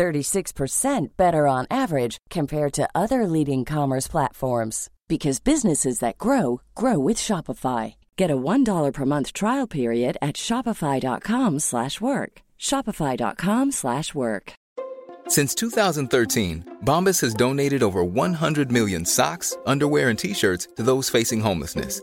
36% better on average compared to other leading commerce platforms because businesses that grow grow with Shopify. Get a $1 per month trial period at shopify.com/work. shopify.com/work. Since 2013, Bombas has donated over 100 million socks, underwear, and t-shirts to those facing homelessness.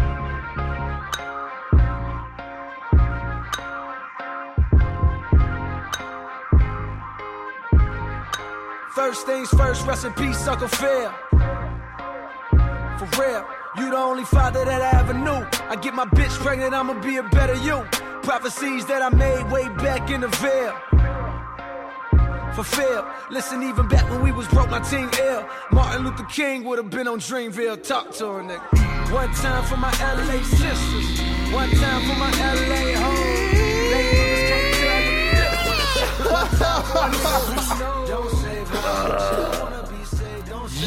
First things first, rest in peace, Uncle Phil. For real, you the only father that I ever knew. I get my bitch pregnant, I'ma be a better you. Prophecies that I made way back in the veil. Fulfilled. Listen, even back when we was broke, my team ill. Martin Luther King would have been on Dreamville. Talk to her, nigga. One time for my LA sisters. One time for my LA hoes.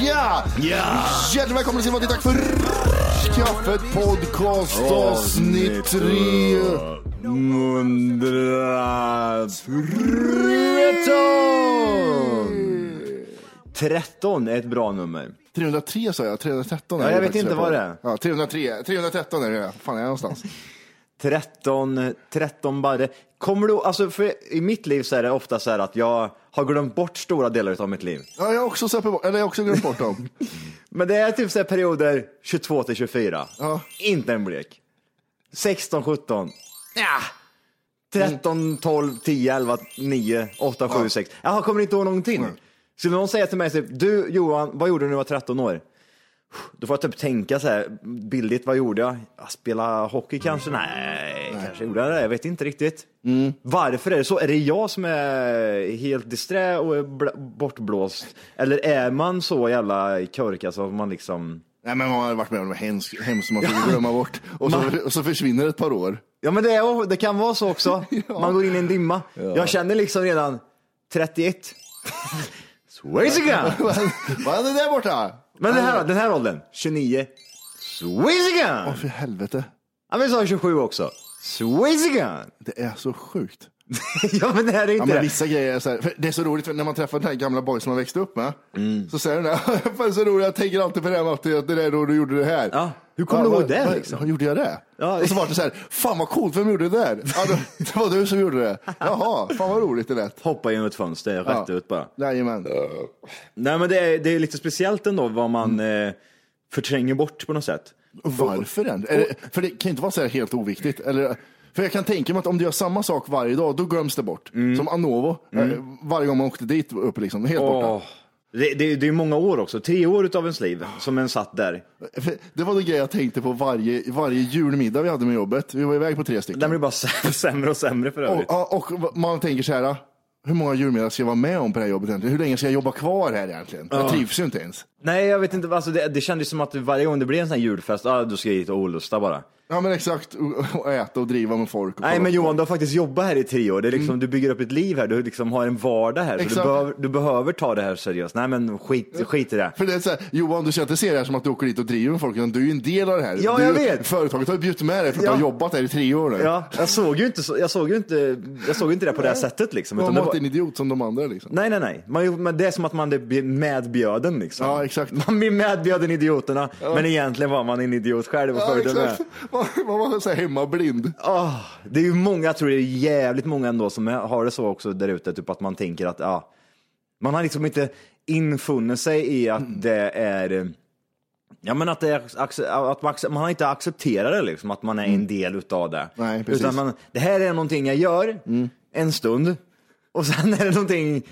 Ja! Ja! Hjärtligt välkomna till vad det är dags för Kaffet podcast avsnitt 13 är ett bra nummer. 303 sa jag, 313 är Ja, jag vet inte vad det är. Ja, 303, 313 är det. Fan är jag någonstans? 13, 13 barre. Kommer du, alltså för i mitt liv så är det ofta så här att jag har glömt bort stora delar av mitt liv. Ja, jag har också, på, eller jag har också glömt bort dem. Men det är typ så här perioder 22 till 24. Ja. Inte en blek. 16, 17. Ja. 13, 12, 10, 11, 9, 8, 7, 6. Jag kommer inte ihåg någonting. Skulle någon säga till mig, typ, du Johan, vad gjorde du när du var 13 år? Då får jag typ tänka så här, billigt, vad gjorde jag? jag spela hockey kanske? Nej, kanske gjorde jag det. Jag vet inte riktigt. Varför är det så? Är det jag som är helt disträ och bortblåst? Eller är man så jävla korkad så att man liksom... Nej, men man har varit med om något hemskt, hemskt som man får glömma bort. Och så, och så försvinner det ett par år. Ja men det, är, det kan vara så också. Man går in i en dimma. Jag känner liksom redan 31. Sweeziga! vad hände där borta? Men den här, den här åldern, 29. Sweeziga! Åh, för helvete. Ja men vi sa 27 också. Sweeziga! Det är så sjukt. ja men det här är Ja, inte men det. vissa grejer är så här, för det är så roligt för när man träffar den här gamla boys som man växte upp med. Mm. Så säger den där, fan så roligt, jag tänker alltid på det här med att det där då du gjorde det här. Ja, hur kommer du vad- ihåg det, vad- liksom? Gjorde jag det? Ja. Och så var det så här, fan vad coolt, vem gjorde det där? Ja, det var du som gjorde det. Jaha, fan vad roligt det lät. Hoppa genom ett fönster, rätt Ja. ut bara. Jajamän. Nej men det är, det är lite speciellt ändå vad man eh, förtränger bort på något sätt. Och varför det, för det kan inte vara så här helt oviktigt. Eller, för jag kan tänka mig att om du gör samma sak varje dag, då glöms det bort. Som Anovo, eh, varje gång man åkte dit upp liksom, helt borta. Åh. Det, det, det är många år också, tre år utav ens liv som en satt där. Det var en grej jag tänkte på varje, varje julmiddag vi hade med jobbet. Vi var iväg på tre stycken. Den blir bara sämre, och sämre för Och, övrigt. ja, och man tänker så här, hur många julmiddagar ska jag vara med om på det här jobbet egentligen? Hur länge ska jag jobba kvar här egentligen? Jag trivs ju inte ens. Nej, jag vet inte. Alltså, det, det kändes som att varje gång det blev en sån här julfest, ah, då ska jag hit och olusta bara. Ja men exakt, och- äta och driva med folk. Och Nej men Johan, du har faktiskt jobbat här i tre år. Det är liksom, Du bygger upp ett liv här, du liksom har en vardag här. Så du behöver, du behöver ta det här seriöst. Nej men skit, skit i det. För det är så här, Johan, du ska inte se det här som att du åker dit och driver med folk, utan du är ju en del av det här. Ja, du, jag vet. Företaget har ju bjudit med dig för att Ja. du har jobbat här i tre år nu. Ja, jag såg ju inte, jag såg ju inte, jag såg inte det på det här sättet liksom. Man var det inte en idiot som de andra liksom. nej, nej, nej. Man, men det är som att man blir medbjöden liksom. Ja, exakt. Man blir medbjöden idioterna, men egentligen var man en idiot själv och Ja, följde med. Man, man var så här hemmablind. Ah, det är ju många, jag tror det är jävligt många ändå som har det så också där ute, typ att man tänker att ja, man har liksom inte infunnit sig i att Mm. det är Ja men att, det att man, man har inte accepterat det liksom, att man är en del utav det. Mm. Nej, precis. Mm. Utan man, det här är någonting jag gör en stund och sen är det någonting,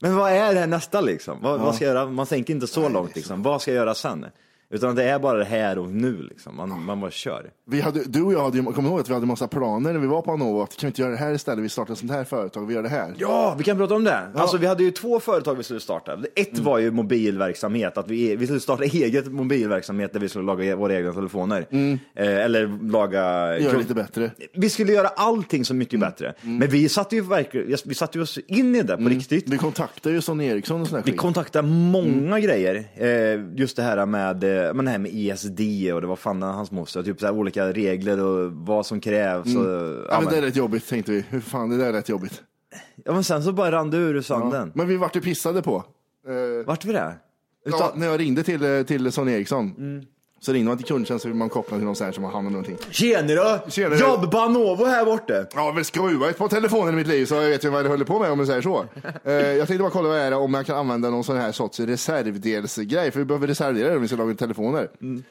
men vad är det här nästa liksom? Vad, vad ska jag göra? Man tänker inte så långt liksom, vad ska jag göra sen? Utan det är bara det här och nu liksom, man, man bara kör. Vi hade, du och jag hade, kommer ihåg att vi hade massa planer när vi var på Anova, att kan vi inte göra det här istället? Vi startar ett sånt här företag, vi gör det här. Ja, vi kan prata om det. Alltså, vi hade ju två företag vi skulle starta. Ett Mm. var ju mobilverksamhet, att vi, vi skulle starta eget mobilverksamhet där vi skulle laga våra egna telefoner. Eh, eller laga... Mm. Gör det lite bättre. Vi skulle göra allting så mycket Mm. bättre. Men vi satte ju verkligen, vi satte ju oss in i det på riktigt. Vi kontaktade ju Sonny Eriksson och sån här Vi kontaktade många Mm. grejer. Eh, just det här med, eh, men det här med ISD och det var fan hans moster. Typ så här olika regler och vad som krävs. Och, ja, Mm. Ja, men det är rätt jobbigt tänkte vi. Hur fan, det där är rätt jobbigt. ja, men sen så bara rann det ur sanden. Men vi vart ju pissade på. Eh, Vart vi det? ja, Utan, när jag ringde till, eh, till Sonny Eriksson. Mm. Så ringde man till kundtjänst så vill man koppla till någon sån här som har hand om någonting. Tjenare! Tjenare. Jobb på Anovo här borta. Ja, men skruva ett par telefoner i mitt liv så jag vet ju vad jag håller på med om jag säger så. Eh, jag tänkte bara kolla vad det är om jag kan använda någon sån här sorts reservdelsgrej, för vi behöver reservdelar om vi ska laga telefoner. Mm.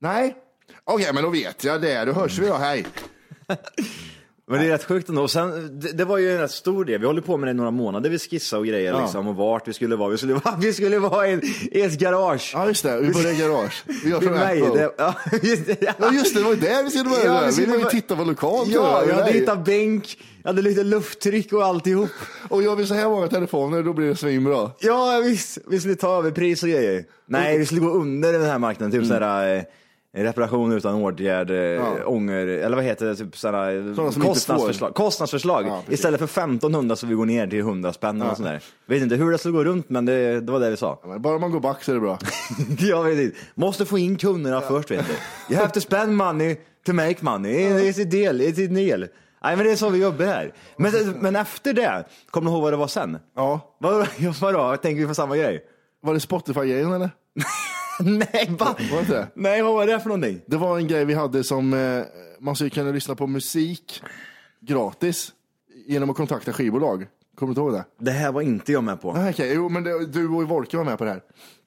Nej, okej men då vet jag det. Då hörs vi då, hej. Men det är rätt sjukt ändå. Och Sen, det, det var ju en rätt stor del. Vi håller på med det i några månader. Vi skissade och grejer Ja. liksom, och vart vi skulle vara. Vi skulle vara, vi skulle vara i, i ett garage. Ja just det, vi börjar i garage. Vi gör Vid mig. Apple. Det, ja, just det, ja. Just det, det var ju där vi skulle börja. Ja, vi skulle var ju bara- titta på lokalt. Ja, jag hade hittat bänk, jag hade lite lufttryck och alltihop. Och gör vi så här många telefoner då blir det svinbra. Ja, visst. Vi skulle ta över pris och grejer. Nej, vi skulle gå under den här marknaden. Typ såhär, eh, reparation utan åtgärd, eh, ånger, eller vad heter det? Typ Sådana som inte kostnadsförslag. kostnadsförslag. Ja. Istället för 1500 så vi går ner till 100 spänn eller sånt där. Vet inte hur det skulle gå runt, men det, det var det vi sa. Men bara man går back så är det bra. Jag vet inte. Måste få in kunderna först, vet du. You have to spend money to make money. It's a deal, it's a deal. Nej, men det är så vi jobbar här. Men, men efter det, kommer du ihåg vad det var sen? Ja. Vad, vadå, tänker vi på samma grej? Var det Spotify-grejen eller? Nej, va? Var det inte? Nej, vad var det för någonting? Det var en grej vi hade som eh, man skulle kunna lyssna på musik gratis genom att kontakta skivbolag. Kommer du inte ihåg det? Det här var inte jag med på. Nej, okej. Jo, men det, du och Volke var med på det här.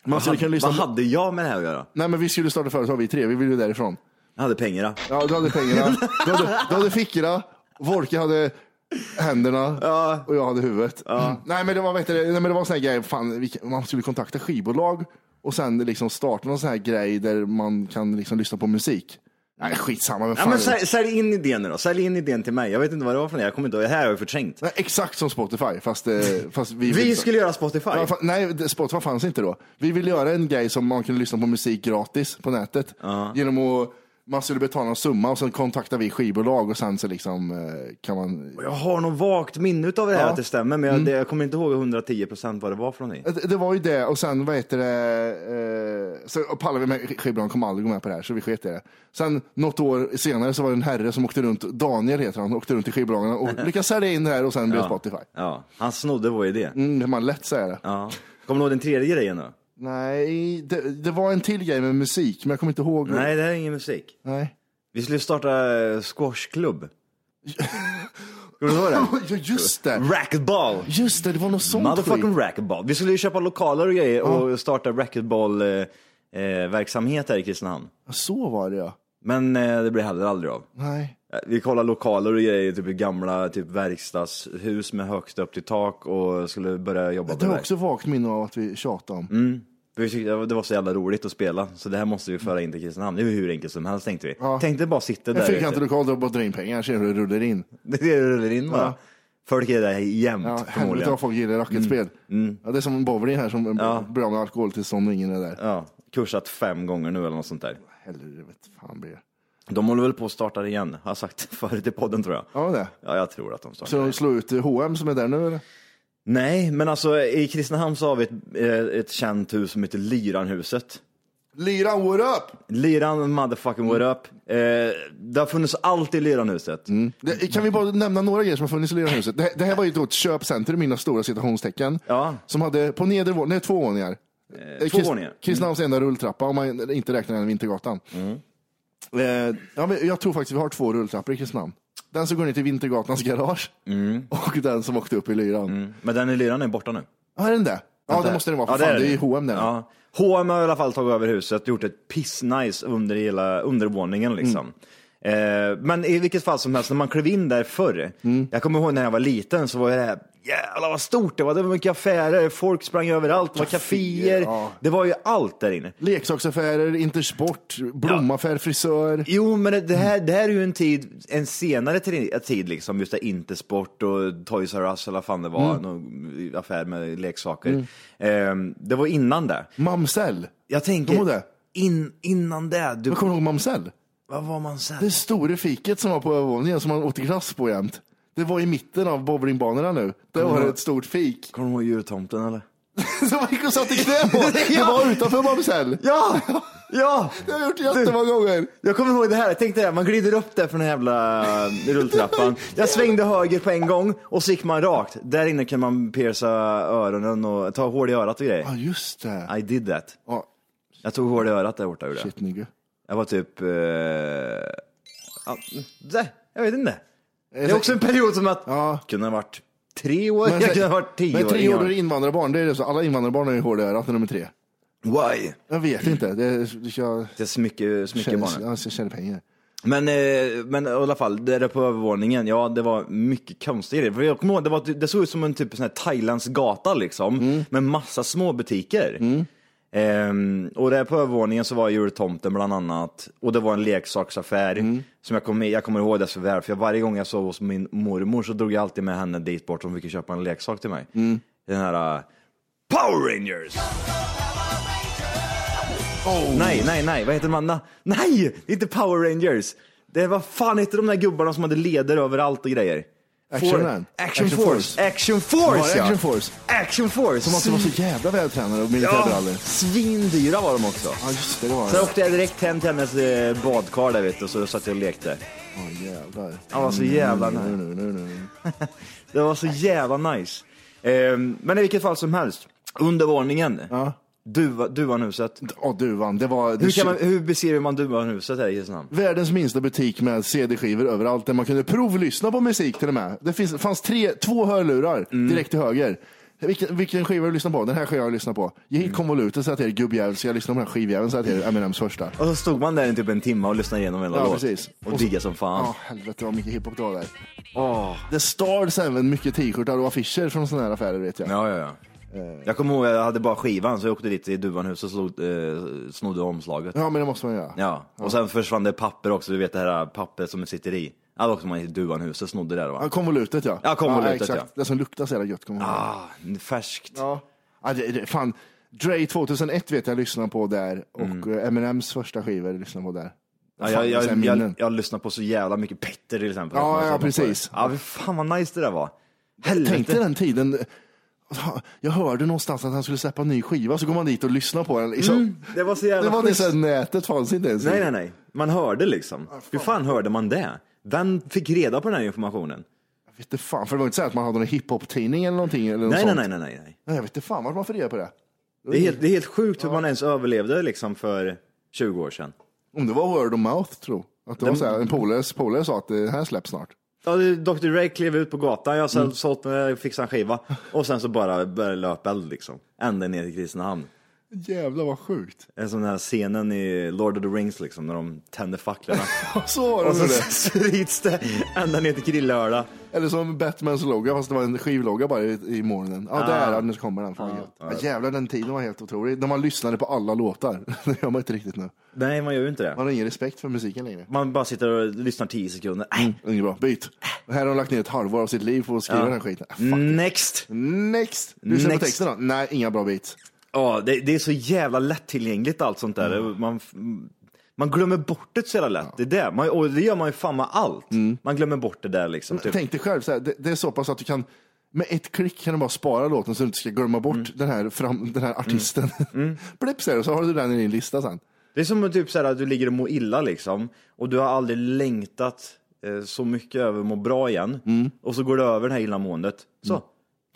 Man skulle kunna lyssna Vad på... hade jag med det här att göra? Nej, men vi skulle starta företag vi tre. Vi ville ju därifrån. Jag hade pengarna. Ja, du hade pengarna. Du hade, du hade fickorna. Volke hade händerna och jag hade huvudet. Nej, men det var, vet du, nej, men det var en sån här grej. Fan, vi- man skulle kontakta skivbolag och sen liksom starta någon sån här grej där man kan liksom lyssna på musik. Nej, skitsamma. Men Ja, fan, men sälj, sälj in idén nu då. Sälj in idén till mig. Jag vet inte vad det var för något. Jag kommer inte ihåg. Det här har jag förträngt. Nej, exakt som Spotify, fast, eh, fast vi... Vi skulle göra Spotify. Ja, fa- nej, det- Spotify fanns inte då. Vi ville göra en grej som man kunde lyssna på musik gratis på nätet. Genom att man skulle betala en summa och sen kontaktar vi skivbolag och sen så liksom eh, kan man... Jag har något vagt minne av det här Ja. Mm. att det stämmer, men jag, det, jag kommer inte ihåg 110 procent vad det var för någonting. Det, det var ju det och sen vad heter det, eh, så pallade vi med, skivbolagen kom aldrig gå med på det här så vi sket i det. Sen något år senare så var det en herre som åkte runt, Daniel heter han, åkte runt i skivbolagen och lyckades sälja in det här och sen blev det Spotify. Ja, han snodde vår idé. Mm, det kan man lätt säga det. Ja. Kommer du ihåg den tredje grejen då? Nej, det, det var en till grej med musik, men jag kommer inte ihåg. Nej, det här är ingen musik. Nej. Vi skulle starta eh, squashklubb. Kommer du ihåg det? Ja, just det. Racquetball. Just det, det var något sånt Motherfucking skit. racquetball. Vi skulle ju köpa lokaler och grejer och starta racquetball eh, eh, här i Kristinehamn. Så var det ja. Men eh, det blev heller aldrig av. Nej. Vi kollade lokaler och grejer, typ gamla typ verkstadshus med högst upp till tak och skulle börja jobba Det på har det. också vagt minne av att vi tjatade om. Mm. För Vi tyckte det var så jävla roligt att spela, så det här måste vi föra in till Kristinehamn. Det är hur enkelt som helst tänkte vi. Ja. Tänkte bara sitta En där. fyrkantig lokal där bara drar in pengar, ser hur det rullar in. Det är det rullar in bara. Ja. Folk är där jämt Ja, förmodligen. vad folk gillar racketspel. Mm. Ja, det är som bowling här som Ja. bra med alkoholtillstånd och ingen är där. Ja, kursat fem gånger nu eller något sånt där. Helvete fan blir det. De håller väl på att starta igen, har jag sagt förut i podden tror jag. Ja, det. Ja, jag tror att de startar Så de slår ut H&M som är där nu eller? Nej, men alltså i Kristinehamn så har vi ett, eh, ett känt hus som heter Lyranhuset. Lyran, what up? Lyran motherfucking what up. Eh, det har funnits allt i Lyranhuset. Det, kan vi bara nämna några grejer som har funnits i Lyranhuset? Det, det här var ju då ett köpcentrum, mina stora citationstecken. Ja. Som hade på nedre våningen, nej två våningar. två Krist- våningar. Kristinehamns enda rulltrappa om man inte räknar den Vintergatan. Eh, ja, men jag tror faktiskt vi har två rulltrappor i Kristinehamn. Den som går ner till Vintergatans garage och den som åkte upp i Lyran. Men den i Lyran är borta nu. Ja, är den det? Ja, det måste den vara. För fan, det är ju H&M där. Ja. H&M har i alla fall tagit över huset och gjort ett pissnice under hela undervåningen liksom. Eh, men i vilket fall som helst, när man klev in där förr, jag kommer ihåg när jag var liten så var det här, jävlar vad stort det var, det var mycket affärer, folk sprang överallt, det var kaféer, ja. det var ju allt där inne. Leksaksaffärer, Intersport, blomaffär, frisör. Jo, men det- här, det här är ju en tid, en senare tid, liksom, just det Intersport och Toys R Us eller vad fan det var, någon affär med leksaker. Eh, det var innan det. Mamsell. Jag du tänker, det? in, innan det, du, Jag kommer ihåg Mamsell. Vad var man sen? Det stora fiket som var på övervåningen som man åt glass på jämt. Det var i mitten av bowlingbanorna nu. Det var ett stort fik. Kommer du ihåg jultomten eller? Som man gick och satte knä på. Det var utanför Mamsell. Ja! Ja! Det har jag gjort jättemånga gånger. Jag kommer ihåg det här, jag tänkte det här, man glider upp där från den jävla eh, rulltrappan. Jag svängde höger på en gång och så gick man rakt. Där inne kan man pierca öronen och ta hål i örat och grejer. Ja, just det. I did that. Ja, Jag tog hål i örat där borta. Shit nigga. Jag var typ... Eh, ja, det, jag vet inte. Det är också en period som att... Ja. Kunde ha varit tre år, jag kunde ha varit tio men år. tre ingen år är invandrarbarn. Det är det så. Alla invandrarbarn har ju hål i örat är tre. Why? Jag vet inte. Det är, jag Det är smycke, smyckebarnen. känner, jag känner pengar. Men, eh, men i alla fall, det där på övervåningen, ja det var mycket konstiga grejer. För jag kommer ihåg, det, var, det såg ut som en typ sån här thailändsk gata liksom, med massa små butiker. Ehm, och där på övervåningen så var jultomten bland annat, och det var en leksaksaffär som jag kommer jag kommer ihåg det så väl, för jag, varje gång jag sov hos min mormor så drog jag alltid med henne dit bort, hon fick köpa en leksak till mig. Den här uh, Power Rangers! Nej, nej, nej, vad heter man? Na- Nej, det är inte Power Rangers. Det var fan heter de där gubbarna som hade leder överallt och grejer? Action For- Man. Action, Action Force. Force. Action Force, ja. Action Force? Action Force. De måste vara så jävla vältränade och ja, militärbrallor. svindyra var de också. Ja, just det. Det var Så åkte jag direkt hem till hennes eh, badkar där vet du, och så satt jag och lekte. Åh, jävlar. Det var så jävla Nu, nice. nu, nu, nu. Det var så jävla nice. Ehm, men i vilket fall som helst, undervåningen. Ja. Duva, Duvanhuset. Åh, duvan. Det var... Hur, kan man, hur beskriver man Duvanhuset här i Kristinehamn? Världens minsta butik med CD-skivor överallt där man kunde provlyssna på musik till och med. Det finns, fanns tre, två hörlurar Mm. direkt till höger. Vilken, vilken skiva du lyssnat på? Den här skivan jag lyssnat på. Ge Mm. hit konvolutet så jag till er gubbjävel så jag lyssnar på den här skivjäveln så jag till er Eminems första. Och så stod man där i typ en timme och lyssnade igenom hela Ja, låt. precis. Och Och diggade som fan. Ja, helvete vad mycket hiphop det var där. Åh. Det stals även mycket t-shirtar och affischer från sådana här affärer vet jag. Ja, ja, ja. Jag kommer ihåg, jag hade bara skivan så jag åkte dit till Duvanhuset och slog, eh, snodde omslaget. Ja, men det måste man göra. Ja, och sen försvann det papper också, du vet det här pappret som sitter i. Ja, då åkte man i Duvanhuset snodde det va? Ja, konvolutet ja. Ja, konvolutet, exakt. ja. Det som luktar så jävla gött. Kommer jag ihåg. Ah, färskt. Ja. Ja, det, det, fan. Dre 2001 vet jag lyssnade på där och mm. Eminems första skivor lyssnade på där. Ja, Fan, jag, det är så här jag, jag, minnen. jag, lyssnar på så jävla mycket Petter till exempel. Ja, jag ja, precis. Ja, fy fan vad nice det där var. Tänk dig Helvete. den tiden. Jag hörde någonstans att han skulle släppa en ny skiva, så går man dit och lyssnar på den. Liksom. Mm, det var så jävla det var så här, nätet fanns inte ens. Nej, nej, nej. Man hörde liksom. Hur fan hörde man det? Vem fick reda på den här informationen? Jag vet inte fan, för det var inte så att man hade en hiphop-tidning eller någonting. Eller något Nej, nej, nej, nej, nej. nej. Jag vet inte fan vart man får reda på det. Det är helt, det är helt sjukt hur man ens överlevde liksom för 20 år sedan. Om det var word of mouth, tro. Att det var så här, en polare polare sa att det här släpps snart. Ja, Dr Dre klev ut på gatan, jag har sålt fixade en skiva och sen så bara började det löpa eld liksom. Ända ner till Kristinehamn. Jävlar vad sjukt. En sån här scenen i Lord of the Rings liksom, när de tänder facklorna. Så var och så det. sprids det ända ner till Grillöla. Eller som Batmans logga fast det var en skivlogga bara i, i molnen. Ja, Ah. där nu kommer den. Fan, gött. ja, jävlar den tiden var helt otrolig. När man lyssnade på alla låtar. Det gör man inte riktigt nu. Nej, man gör ju inte det. Man har ingen respekt för musiken längre. Man bara sitter och lyssnar 10 sekunder. Nej. Inget bra, byt. Och här har de lagt ner ett halvår av sitt liv på att skriva Ja. den här skiten. Ah, fuck. Next! Next! På Next. texten då. Nej, inga bra beats. Ja, det, det är så jävla lättillgängligt allt sånt där. Man, man glömmer bort det så jävla lätt. Det är det. Man, och det gör man ju fan med allt. Man glömmer bort det där liksom. Typ. Tänk dig själv, så här, det, det är så pass att du kan med ett klick kan du bara spara låten så du inte ska glömma bort Mm. den, här fram, den här artisten. Blipp säger du, så har du den i din lista sen. Det är som att typ så här, att du ligger och mår illa liksom. Och du har aldrig längtat eh, så mycket över att må bra igen. Mm. Och så går det över det här illamåendet. Så.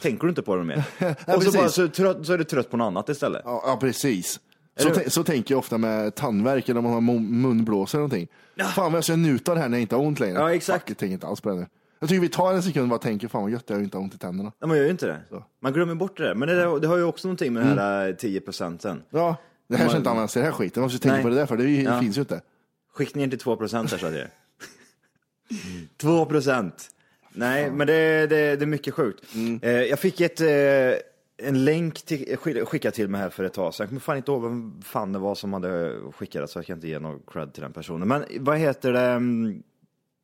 Tänker du inte på det mer. och så, bara, så, trött, så är du trött på något annat istället. Ja, ja precis. Så, tän- så tänker jag ofta med tandvärk eller om man har mun- munblåsor eller någonting. Fan vad jag ska njuta det här när jag inte har ont längre. Ja, exakt. Fuck, jag tänker inte alls på det nu. Jag tycker vi tar en sekund och bara tänker, fan vad gött jag inte har ont i tänderna. Nej, man gör ju inte det. Man glömmer bort det där. Men det, där- det har ju också någonting med den här eh, 10 procenten. Ja, det här Man- ska inte användas till den här skiten. Man måste tänka Nej. på det där för det Ja. finns ju inte. Skick ner till 2 procent här så att det är. 2 procent. Nej, men det, det, det är mycket sjukt. Eh, jag fick ett, eh, en länk till, skickad till mig här för ett tag sedan. Jag kommer fan inte ihåg vem fan det var som hade skickat det, så jag kan inte ge någon cred till den personen. Men vad heter det? mm,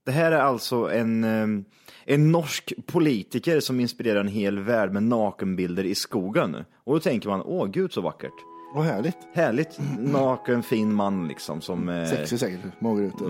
Det här är alltså en, eh, en norsk politiker som inspirerar en hel värld med nakenbilder i skogen. Och då tänker man, åh gud så vackert. Vad härligt. Härligt, naken, fin man liksom som... eh, Sexig säkert, mager ute.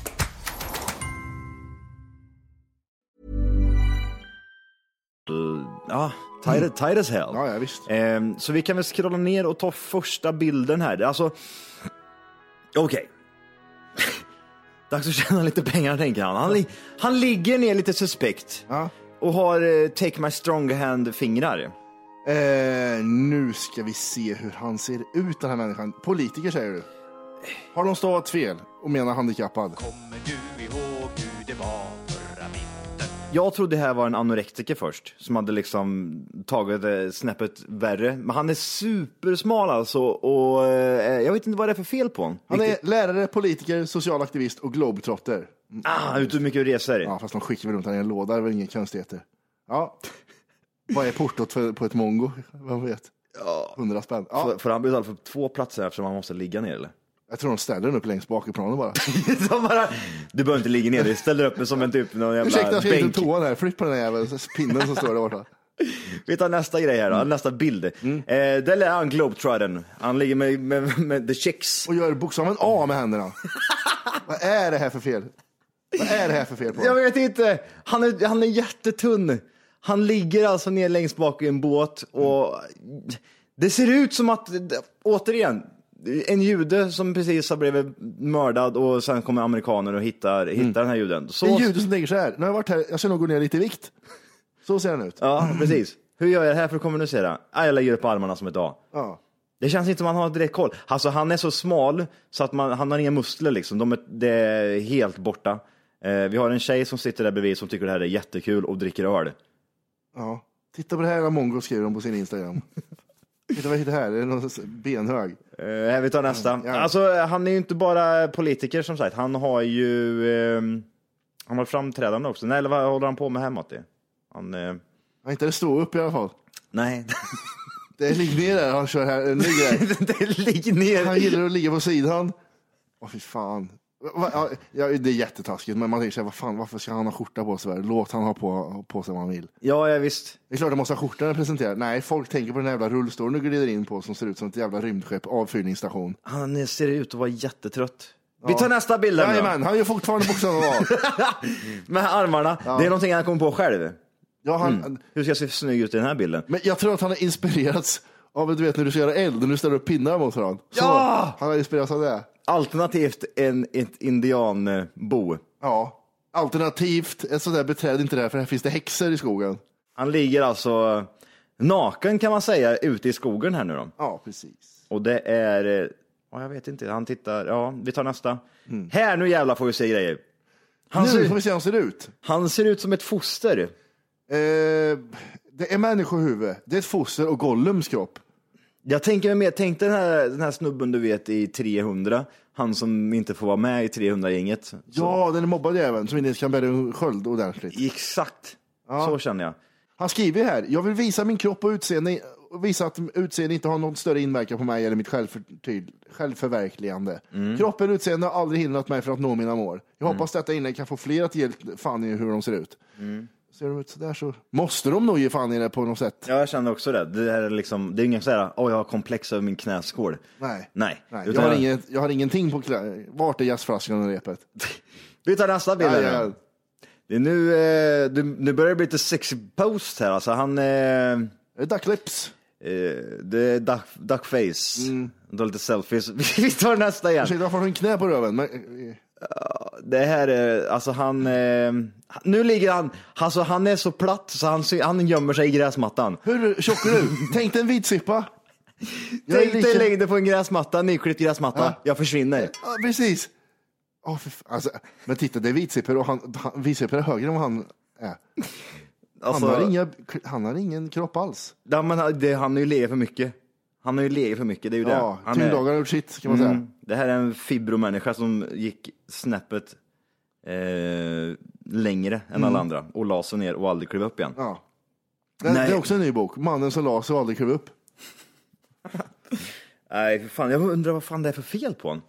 Ja, tight, tight as hell. Ja, ja, visst. Ehm, så vi kan väl scrolla ner och ta första bilden här. Alltså, okej. Dags att tjäna lite pengar tänker han. Han, li- han ligger ner lite suspekt. Och har eh, take my strong hand-fingrar. Eh, nu ska vi se hur han ser ut den här människan. Politiker säger du. Har de stavat fel och menar handikappad? Jag trodde det här var en anorektiker först, som hade liksom tagit det snäppet värre. Men han är supersmal alltså och eh, jag vet inte vad det är för fel på honom. Han är lärare, politiker, social aktivist och globetrotter. Ah, ute och mycket och reser. Ja, fast de skickar väl runt honom i en låda, det är väl inga konstigheter. Ja. Vad är portot för, på ett mongo? Vem vet? Hundra spänn. Ja. Får, får han betala för två platser eftersom han måste ligga ner eller? Jag tror de ställer den upp längst bak i planen bara. De bara, du behöver inte ligga ner, vi ställer upp mig som en typ någon jävla Ursäkta, jag ska bänk. till toan här. På den här jäveln, pinnen som står där borta. Vi tar nästa grej här då, nästa bild. Eh, där är han globetrotten. Han ligger med, med, med the chicks. Och gör bokstaven A med händerna. Vad är det här för fel? Vad är det här för fel på Jag vet inte, han är, han är jättetunn. Han ligger alltså ner längst bak i en båt och det ser ut som att, återigen, en jude som precis har blivit mördad och sen kommer amerikaner och hittar, hittar den här juden. Så, är jude som tänker så här. Nu har jag varit här, jag ska nog gå ner lite i vikt. Så ser han ut. Ja, precis. Hur gör jag det här för att kommunicera? Ah, jag lägger upp armarna som ett A. Ja. Det känns inte som att han har direkt koll. Alltså han är så smal så att man, han har inga muskler liksom. De är, det är helt borta. Eh, vi har en tjej som sitter där bredvid som tycker det här är jättekul och dricker öl. ja. Titta på det här, Mongo skriver de på sin Instagram. Titta vad det här, det är någon benhög. Eh, vi tar nästa. Ja. Alltså han är ju inte bara politiker som sagt. Han har ju ehm, han har framträdande också. Nej, eller vad håller han på med här Matti? Han, eh, inte det stå upp i alla fall. nej. Det är ligg ner där, han kör här. Ligg där. det är ligg ner. Han gillar att ligga på sidan. Åh fy fan. Ja, ja, det är jättetaskigt, men man tänker sig, vad fan, varför ska han ha skjorta på sig? Låt han ha på, på sig vad han vill. Ja, ja visst. Det är klart att måste ha skjorta när presenterar. Nej, folk tänker på den jävla rullstolen du glider in på som ser ut som ett jävla rymdskepp, avfyrningsstation. Han ser ut att vara jättetrött. Vi tar nästa bild. Jajamän, han gör fortfarande bokstäverna av. Med armarna. Det är någonting han kom på själv. Ja, han, Mm. Hur ska jag se snygg ut i den här bilden? Men jag tror att han har inspirerats av, du vet när du ska göra eld, när du ställer upp pinnar mot varandra. Så, Ja! Han har inspirerats av det. Alternativt en, ett indianbo. Ja. Alternativt ett sånt där beträd inte där, för här finns det häxor i skogen. Han ligger alltså naken kan man säga ute i skogen här nu då. Ja, precis. Och det är, eh, ja, jag vet inte, han tittar, ja vi tar nästa. Mm. Här nu jävlar får vi se grejer. Han, nu ser, får vi se hur han ser ut. han ser ut som ett foster. Eh, det är människohuvud, det är ett foster och Gollums kropp. Jag tänker mig mer, tänk den här, den här snubben du vet i 300, han som inte får vara med i 300-gänget. Ja, den är mobbad jäveln som inte ens kan bära en sköld ordentligt. Exakt, så känner jag. Han skriver här, jag vill visa min kropp och utseende och visa att utseende inte har någon större inverkan på mig eller mitt självförverkligande. Mm. Kroppen och utseende har aldrig hindrat mig från att nå mina mål. Jag hoppas detta inlägg kan få fler att ge fan i hur de ser ut. Mm. Ser de ut sådär så måste de nog ge fan i det på något sätt. Ja, jag känner också det. Det, här är, liksom, det är ingen såhär, åh jag har komplex över min knäskål. Nej. Nej. Nej, jag, har inget, jag har ingenting på klä... Vart är jazzflaskan och repet? Vi tar nästa bild. här. Ja, ja. Det är nu, eh, nu börjar det bli lite sexy post här. Alltså han... Eh, Ducklips. Eh, det är duck, duckface. Mm. Du har lite selfies. Vi tar nästa igen. Ursäkta, varför har du en knä på röven? Men, eh, Det här är, alltså han, eh, nu ligger han, alltså han är så platt så han, han gömmer sig i gräsmattan. hur tjock är du? Tänk dig en vitsippa. Jag Tänk dig lika- lägg dig på en gräsmatta, nyklippt gräsmatta, Ja. jag försvinner. Ja, precis. Fan. alltså, men titta, det är vitsipper och han, han, är högre än vad han är. Alltså- han, har inga, han har ingen kropp alls. Ja, men han- det, han har ju legat för mycket. Han har ju legat för mycket, det är ju Ja, det. Han är- har gjort sitt kan man säga. Mm. Det här är en fibromänniska som gick snäppet eh, längre än alla andra och la sig ner och aldrig klev upp igen. Mm. Ja. Det, Nej. det är också en ny bok. Mannen som la sig och aldrig klev upp. Nej, för fan, jag undrar vad fan det är för fel på honom.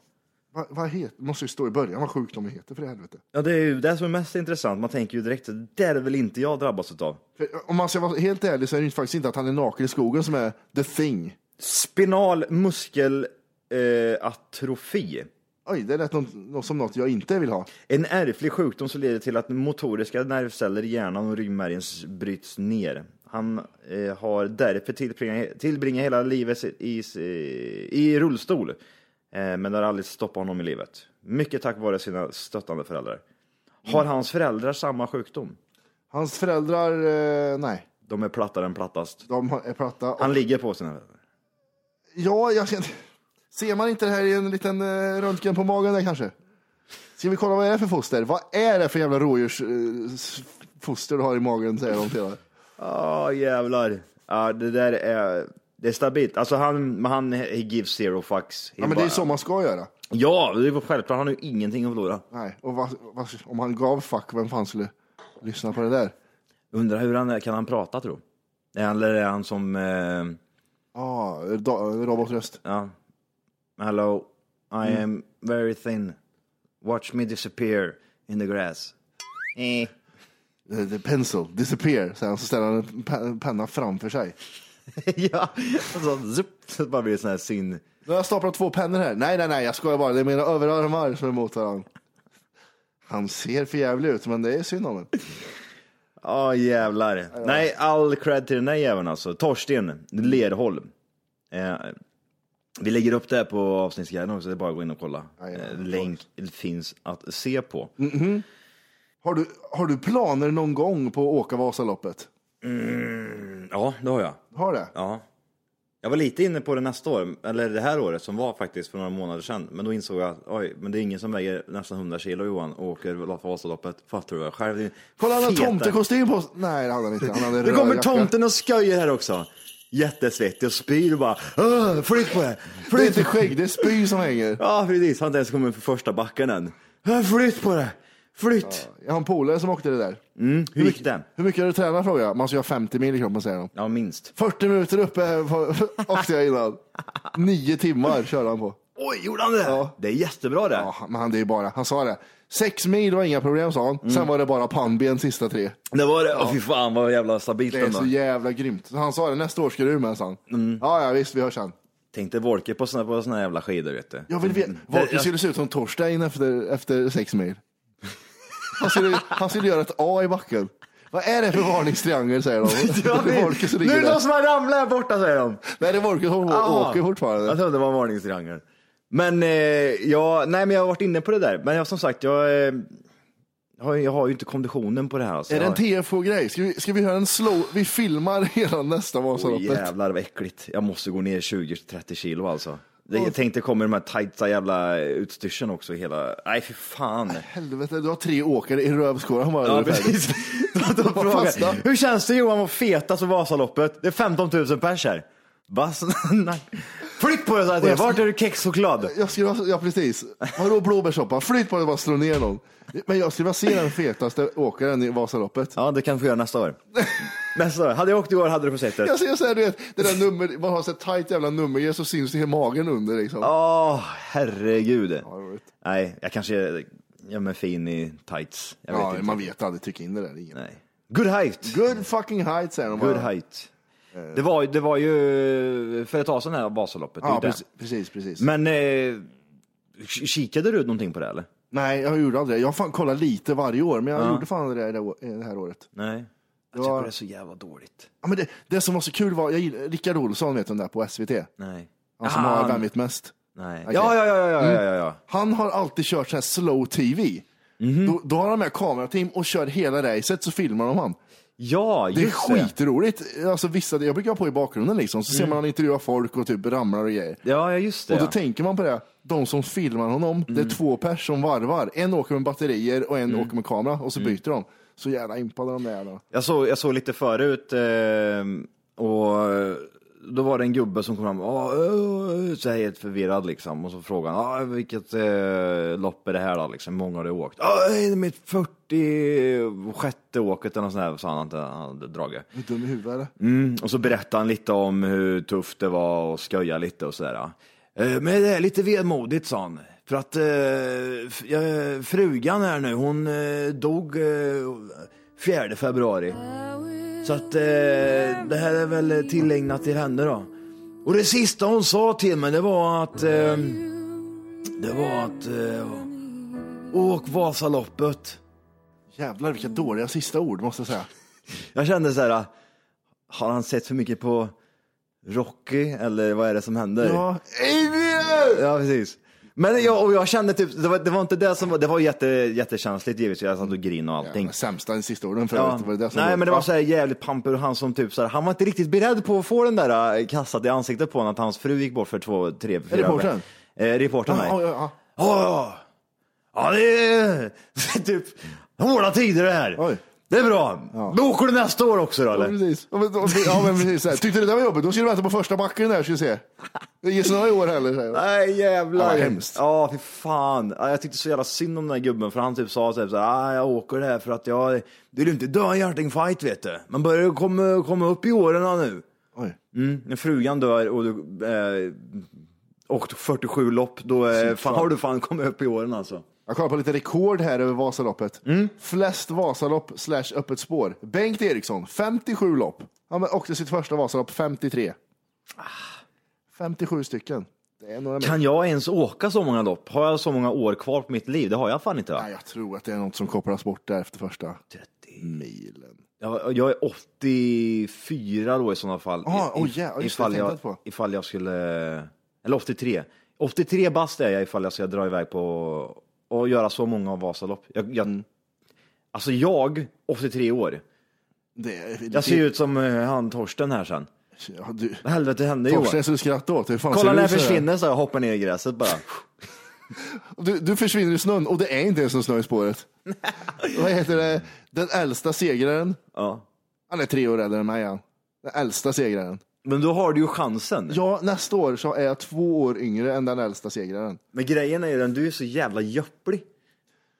Vad vad heter, det måste ju stå i början vad sjukdomen heter för helvete. Ja, det är ju det som är mest intressant. Man tänker ju direkt, det är väl inte jag drabbas av. För om man ska vara helt ärlig så är det ju faktiskt inte att han är naken i skogen som är the thing. Spinal muskel eh. Oj, det lät något, något som något jag inte vill ha. En ärftlig sjukdom som leder till att motoriska nervceller i hjärnan och ryggmärgen bryts ner. Han eh, har därför tillbringat, tillbringat hela livet i, i, i rullstol. Eh, men det har aldrig stoppat honom i livet. Mycket tack vare sina stöttande föräldrar. Har hans föräldrar samma sjukdom? Hans föräldrar, eh, nej. De är plattare än plattast. De är platta. Han ligger på sina Ja, jag känner... Ser man inte det här i en liten eh, röntgen på magen där kanske? Ska vi kolla vad det är för foster? Vad är det för jävla rådjursfoster du har i magen, säger de till dig. Ja, jävlar. Ja, det där är, det är stabilt. Alltså han, han he gives zero fucks. Ja, men det är så man ska göra. Ja, det är självklart. Han har ju ingenting att förlora. Nej, och vad, vad, om han gav fuck, vem fan skulle lyssna på det där? Undrar hur han är, kan han prata tro? Eller är han som, eh, Ja, da- robotröst. ja. Hello, I am very thin. Watch me disappear in the grass. Eh. The, the pencil, disappear, han, så ställer han en pe- penna framför sig. ja, och så, zup, så bara blir det sån här syn. Nu har jag staplat två pennor här. Nej, nej, nej, jag skojar bara. Det är mina överarmar som är mot varandra. Han ser för jävlig ut, men det är synd om honom. Ja, jävlar. Nej, all cred till den där jäveln alltså. Torsten Lerholm. Eh, vi lägger upp det här på avsnittsguiden också, det är bara att gå in och kolla. Eh, länk finns att se på. Mhm. Har, du, har du planer någon gång på att åka Vasaloppet? Mm, ja, det har jag. Har det? Ja. Jag var lite inne på det nästa år, eller det här året som var faktiskt för några månader sedan. Men då insåg jag att oj, men det är ingen som väger nästan 100 kilo Johan och åker Vasaloppet. Fattar du? Själv din Kolla, han har feta- tomtekostym på sig. Nej, det hade han inte. Han hade Nu röd kommer jacka. tomten och sköjer här också. Jättesvettig och spyr och bara "Åh, flytt på det. Det är inte skägg, det är spy som hänger. Ja precis, han har inte ens kommit för första backen än. "Åh, Flytt på det. Flytt! Jag har en polare som åkte det där. Mm, hur gick det? Hur mycket har du tränat frågar jag. Man ska göra 50 mil i kroppen säger de. Ja, minst. 40 minuter uppe på- åkte jag innan. Nio timmar körde han på. Oj, gjorde han det? Ja. Det är jättebra det. Ja, men han, det är bara, han sa det. Sex mil var inga problem sa han. Mm. Sen var det bara pannben sista tre. Det var det? Åh fy fan vad jävla stabilt Det är ändå. så jävla grymt. Han sa det, nästa år ska du med sa han. Mm. Ja, ja visst, vi hörs sen. Tänkte Wolke på såna, på såna jävla skidor vet du. Jag vill veta, Volker skulle se ut som Torstein efter, efter sex mil. Han skulle, han skulle göra ett A i backen. Vad är det för varningstriangel säger de. Det är Volker som nu ligger är det där. någon som har ramlat här borta säger de. Nej, det är Volker som Ah. åker fortfarande. Jag trodde det var en varningstriangel. Men, eh, ja, nej, men jag har varit inne på det där. Men jag, som sagt, jag, eh, jag, har, jag har ju inte konditionen på det här. Alltså. Är det en TFO-grej? Ska vi, ska vi göra en slow? Vi filmar hela nästa Oj, Vasaloppet. jävlar vad äckligt. Jag måste gå ner 20-30 kilo alltså. Jag tänkte kommer de här tajta jävla utstyrseln också. Hela... Nej, för fan. Helvete, du har tre åkare i rövskåran bara. Ja, precis. Då Vad frågar Hur känns det Johan att feta så Vasaloppet? Det är 15 000 pers här. Vass... Flytt på dig sa jag. Vart är du kexchoklad? Jag skulle, ha- ja precis. Vadå blåbärssoppa? Flytt på det och bara slå ner någon. Men jag skulle vilja se den fetaste åkaren i Vasaloppet. Ja, det kan du få göra nästa år. nästa år. Hade jag åkt i år hade du fått sett det. Jag ser såhär, du vet, det där nummer, man har så här tajt jävla nummer så syns det i magen under liksom. Åh, herregud. Nej, jag kanske gör mig fin i tights. Jag vet ja, inte. man vet aldrig, tryck in det där. Ingen. Nej. Good height. Good fucking height säger de Good bara. height. Det var, det var ju för ett tag sedan här Vasaloppet. Ja, precis, precis, precis. Men eh, kikade du någonting på det eller? Nej, jag gjorde aldrig det. Jag fan kollat lite varje år, men jag Ja. gjorde fan aldrig det, det, å- det här året. Nej. Jag tycker det är så jävla dåligt. Ja, men det, det som var så kul var, jag gillar, Rickard Olsson vet du där på SVT? Nej. Han som har han- Vem vet mest? Nej. Okej. Ja, ja, ja, ja, ja, Mm. ja, ja, ja. Han har alltid kört så här slow TV. Mhm. Då, då har de med kamerateam och kör hela racet så filmar de han. Ja, Det är just det. skitroligt. Alltså, vissa, jag brukar ha på i bakgrunden liksom, så ser Mm. man han intervjua folk och typ ramlar och grejer. Ja, just det. Och då tänker man på det, de som filmar honom, det är två pers som varvar. En åker med batterier och en åker med kamera och så byter de. Så jävla impade de där jävlarna. Jag såg, jag såg lite förut eh, och då var det en gubbe som kom fram och så här helt förvirrad liksom och så frågade han vilket eh, lopp är det här då liksom, många har du åkt? Det är mitt 46 åket eller något sånt där, sa han inte, han hade dragit. Är du dum i huvudet eller? Mm, och så berättade han lite om hur tufft det var och skoja lite och sådär. Eh, Men det är lite vemodigt sa han. För att eh, eh, frugan här nu, hon eh, dog eh, 4 februari. Så att eh, det här är väl tillägnat till henne då. Och det sista hon sa till mig det var att eh, det var att eh, åk Vasaloppet. Jävlar vilka dåliga sista ord måste jag säga. Jag kände så här, har han sett för mycket på Rocky eller vad är det som händer? Ja, Adrian! Ja, precis. Men jag, och jag kände typ, det var, det var inte det som var, det var jätte, jättekänsligt givetvis, jag satt och grinade och allting. Ja, sämsta i sista orden förut. Ja. Var det det som Nej men det var så här jävligt pamper och han som typ så här, han var inte riktigt beredd på att få den där äh, kastat i ansiktet på honom att hans fru gick bort för två, tre, fyra reportern? Eh, reportern, nej. Ja, ja, ja. Ja, ja. Ja, det är typ hårda tider det här. Oj. Det är bra. Då åker du nästa år också då Ja, eller? precis. Ja, men, ja, men precis. Tyckte du det var jobbigt? Då ska du vänta på första backen där ska du se. Det ges några år heller. säger jag. Nej jävlar. Ja, vad hemskt. Ja, fy fan. Ja, Jag tyckte så jävla synd om den där gubben för han typ sa typ så här, ah, jag åker det här för att jag vill inte dö i hjärtinfarkt vet du. Man börjar komma, komma upp i åren nu. Oj. Mm, när frugan dör och du eh, åkt 47 lopp, då eh, fan, har du fan kommit upp i åren alltså. Jag kollar på lite rekord här över Vasaloppet. Mm. Flest Vasalopp slash öppet spår. Bengt Eriksson, 57 lopp. Han åkte sitt första Vasalopp 53. 57 stycken. Det är några mer. Kan jag ens åka så många lopp? Har jag så många år kvar på mitt liv? Det har jag fan inte va? Nej, jag tror att det är något som kopplas bort där efter första 30 milen. Jag, jag är 84 då i sådana fall. Ah, oj, ja, just det, ifall, tänkte jag på. ifall jag skulle, eller 83. 83 bast är jag ifall jag ska dra iväg på och göra så många Vasalopp. Jag, jag, Mm. Alltså jag, 83 år. Det, är- Jag ser ju ut som eh, han Torsten här sen. Ja, du, helvete hände Johan? Torsten, så du skrattar åt. Hur fan Kolla när jag försvinner så jag hoppar ner i gräset bara. Du, du försvinner i snön och det är inte ens någon snö i spåret. Vad heter det? Den äldsta segraren. Ja. Han är tre år äldre än mig. Han. Den äldsta segraren. Men då har du ju chansen. Ja, nästa år så är jag två år yngre än den äldsta segraren. Men grejen är ju den, du är så jävla göpplig.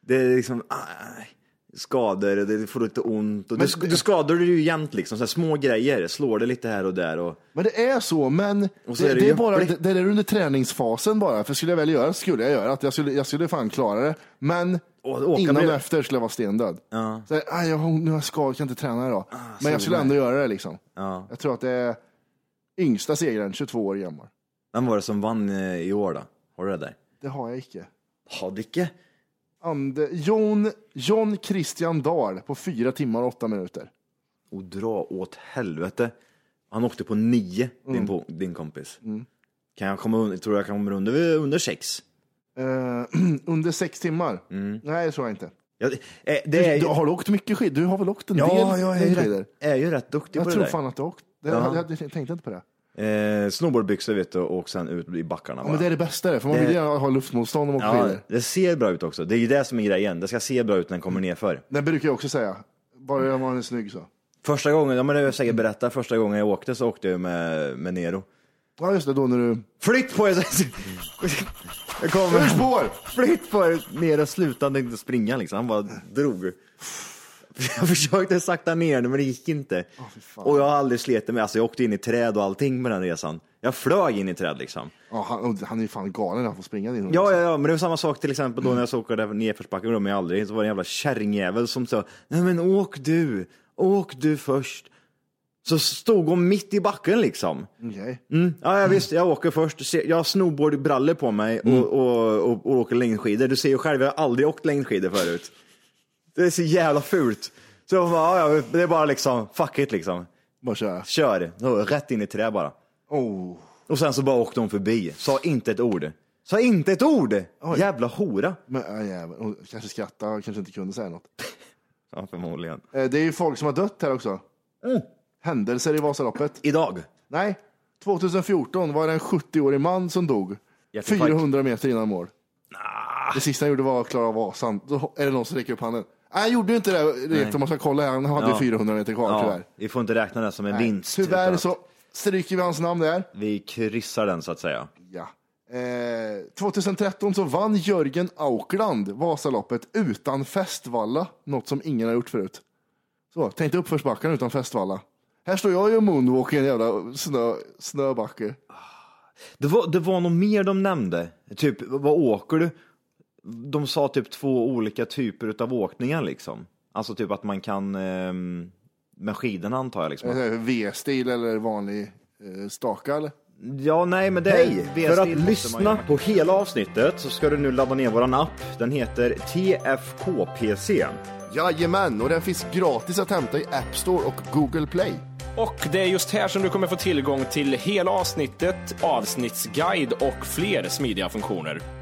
Det är liksom, aj, skador, det får lite ont. Och du, du skadar dig ju jämt liksom, så små grejer, slår det lite här och där. Och, Men det är så, men Och så det, är det det, är bara det, det är under träningsfasen bara. För skulle jag väl göra skulle jag göra det. Jag skulle, jag skulle fan klara det. Men åka innan och efter skulle jag vara stendöd. ja, Så, aj, jag, nu har jag skadad, kan inte träna idag. men så jag skulle ändå göra det liksom. ja. Jag tror att det är yngsta segern, 22 år gammal. Vem var det som vann eh, i år då? Har du det där? Det har jag icke. Har du icke? Ande, John, John Christian Dahl på fyra timmar och åtta minuter. Och dra åt helvete. Han åkte på nio, Mm. din, po- din kompis. Kan jag komma under, tror jag kommer under, under sex? Eh, under sex timmar? Mm. Nej, det tror jag inte. Ja, eh, det är, du, har du åkt mycket skidor? Du har väl åkt en ja, del jag är ju rätt, är ju rätt duktig Jag på tror det där. fan att du har åkt. Det, Ja. jag, jag, tänkte inte på det. Eh, snowboardbyxor vet du och sen ut i backarna Ja, men det är det bästa det, för man vill ju ha luftmotstånd om man åker Ja, skidor. det ser bra ut också. Det är ju det som är grejen. Det ska se bra ut när den kommer nerför. Det brukar jag också säga. Bara man är snygg så. Första gången, ja men det har jag säkert berättat, första gången jag åkte så åkte jag med, med Nero. Ja just det, då när du... Flytt på er! Jag kommer. Ur spår! Flytt på er! Nero slutade inte springa liksom, han bara drog. Jag försökte sakta ner men det gick inte. och jag har aldrig slitit med, alltså jag åkte in i träd och allting med den resan. Jag flög in i träd liksom. Ja, han, han är ju fan galen när han får springa din. Ja, ja, ja, men det var samma sak till exempel då när jag så åkte glömmer jag aldrig, så var det en jävla kärringjävel som sa, nej men åk du, åk du först. Så stod hon mitt i backen liksom. Okej. Mm. Ja, ja, visst, jag åker först. Jag har snowboardbrallor på mig och, Mm. och, och, och åker längdskidor. Du ser ju själv, jag har aldrig åkt längdskidor förut. Det är så jävla fult. Så jag bara, ja, ja, det är bara liksom, fuck it liksom. Bara köra. Kör, så, rätt in i trä bara. Oh. Och sen så bara åkte hon förbi, sa inte ett ord. Sa inte ett ord! Jävla hora. Men, ja, jävel. Hon kanske skrattade, kanske inte kunde säga något. Ja, förmodligen. Eh, Det är ju folk som har dött här också. Händelser i Vasaloppet. Idag? Nej, 2014 var det en 70-årig man som dog. Hjärtinfarkt. 400 meter innan mål. Det sista han gjorde var att klara Vasan. Då är det någon som räcker upp handen. Han gjorde ju inte det. Riktigt, om man ska kolla. Han hade Ja. 400 meter kvar Ja, tyvärr. vi får inte räkna det som en Nej, vinst. Tyvärr utan så stryker vi hans namn där. Vi kryssar den så att säga. Ja. Eh, 2013 så vann Jörgen Aukland Vasaloppet utan festvalla, något som ingen har gjort förut. Så, tänkte uppförsbacken utan festvalla. Här står jag och gör moonwalk i en jävla snö, snöbacke. Det var, det var nog mer de nämnde. Typ, vad åker du? De sa typ två olika typer av åkningar liksom. Alltså typ att man kan ehm, med skidorna antar jag liksom. Eh, V-stil eller vanlig eh, staka eller? Ja, nej, men det är... För att lyssna på hela avsnittet så ska du nu ladda ner våran app. Den heter TFKPC. Jajamän, och den finns gratis att hämta i App Store och Google Play. Och det är just här som du kommer få tillgång till hela avsnittet, avsnittsguide och fler smidiga funktioner.